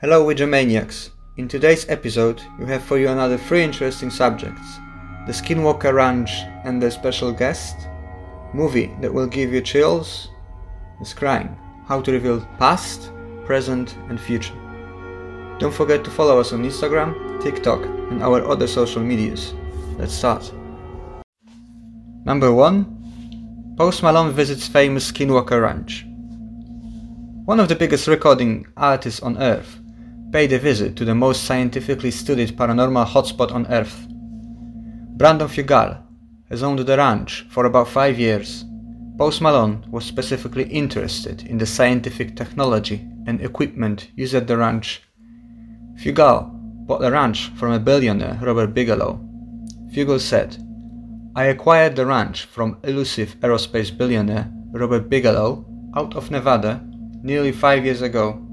Hello, Widgermaniacs. In today's episode, we have for you another three interesting subjects the Skinwalker Ranch and their special guest, movie that will give you chills, the Scrying, how to reveal past, present, and future. Don't forget to follow us on Instagram, TikTok, and our other social medias. Let's start. Number 1 Post Malone visits famous Skinwalker Ranch. One of the biggest recording artists on earth paid a visit to the most scientifically studied paranormal hotspot on earth. Brandon Fugal has owned the ranch for about five years. Post Malone was specifically interested in the scientific technology and equipment used at the ranch. Fugal bought the ranch from a billionaire, Robert Bigelow. Fugal said, I acquired the ranch from elusive aerospace billionaire Robert Bigelow out of Nevada nearly five years ago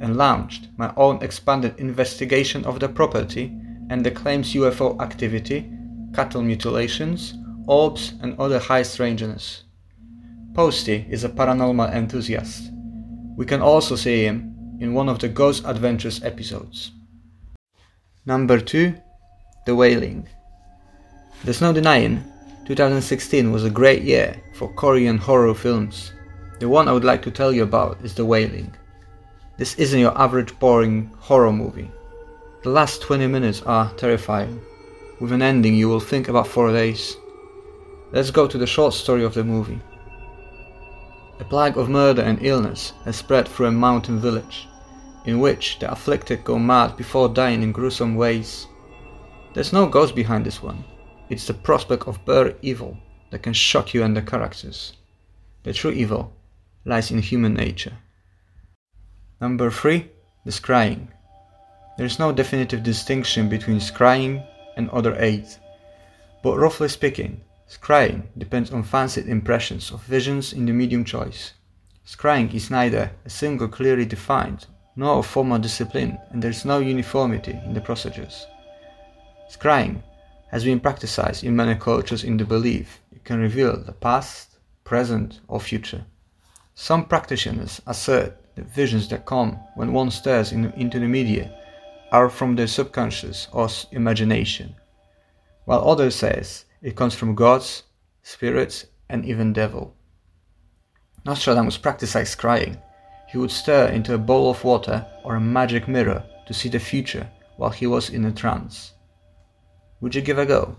and launched my own expanded investigation of the property and the claims UFO activity, cattle mutilations, orbs, and other high strangeness. Posty is a paranormal enthusiast. We can also see him in one of the Ghost Adventures episodes. Number 2 The Wailing. There's no denying, 2016 was a great year for Korean horror films. The one I would like to tell you about is The Wailing. This isn't your average boring horror movie. The last 20 minutes are terrifying, with an ending you will think about for days. Let's go to the short story of the movie. A plague of murder and illness has spread through a mountain village, in which the afflicted go mad before dying in gruesome ways. There's no ghost behind this one, it's the prospect of bare evil that can shock you and the characters. The true evil lies in human nature. Number 3. The scrying. There is no definitive distinction between scrying and other aids, but roughly speaking, scrying depends on fancied impressions of visions in the medium choice. Scrying is neither a single clearly defined nor a formal discipline, and there is no uniformity in the procedures. Scrying has been practiced in many cultures in the belief it can reveal the past, present, or future. Some practitioners assert the visions that come when one stares in, into the media are from their subconscious or imagination, while others says it comes from gods, spirits, and even devil. Nostradamus practiced scrying. He would stare into a bowl of water or a magic mirror to see the future while he was in a trance. Would you give a go?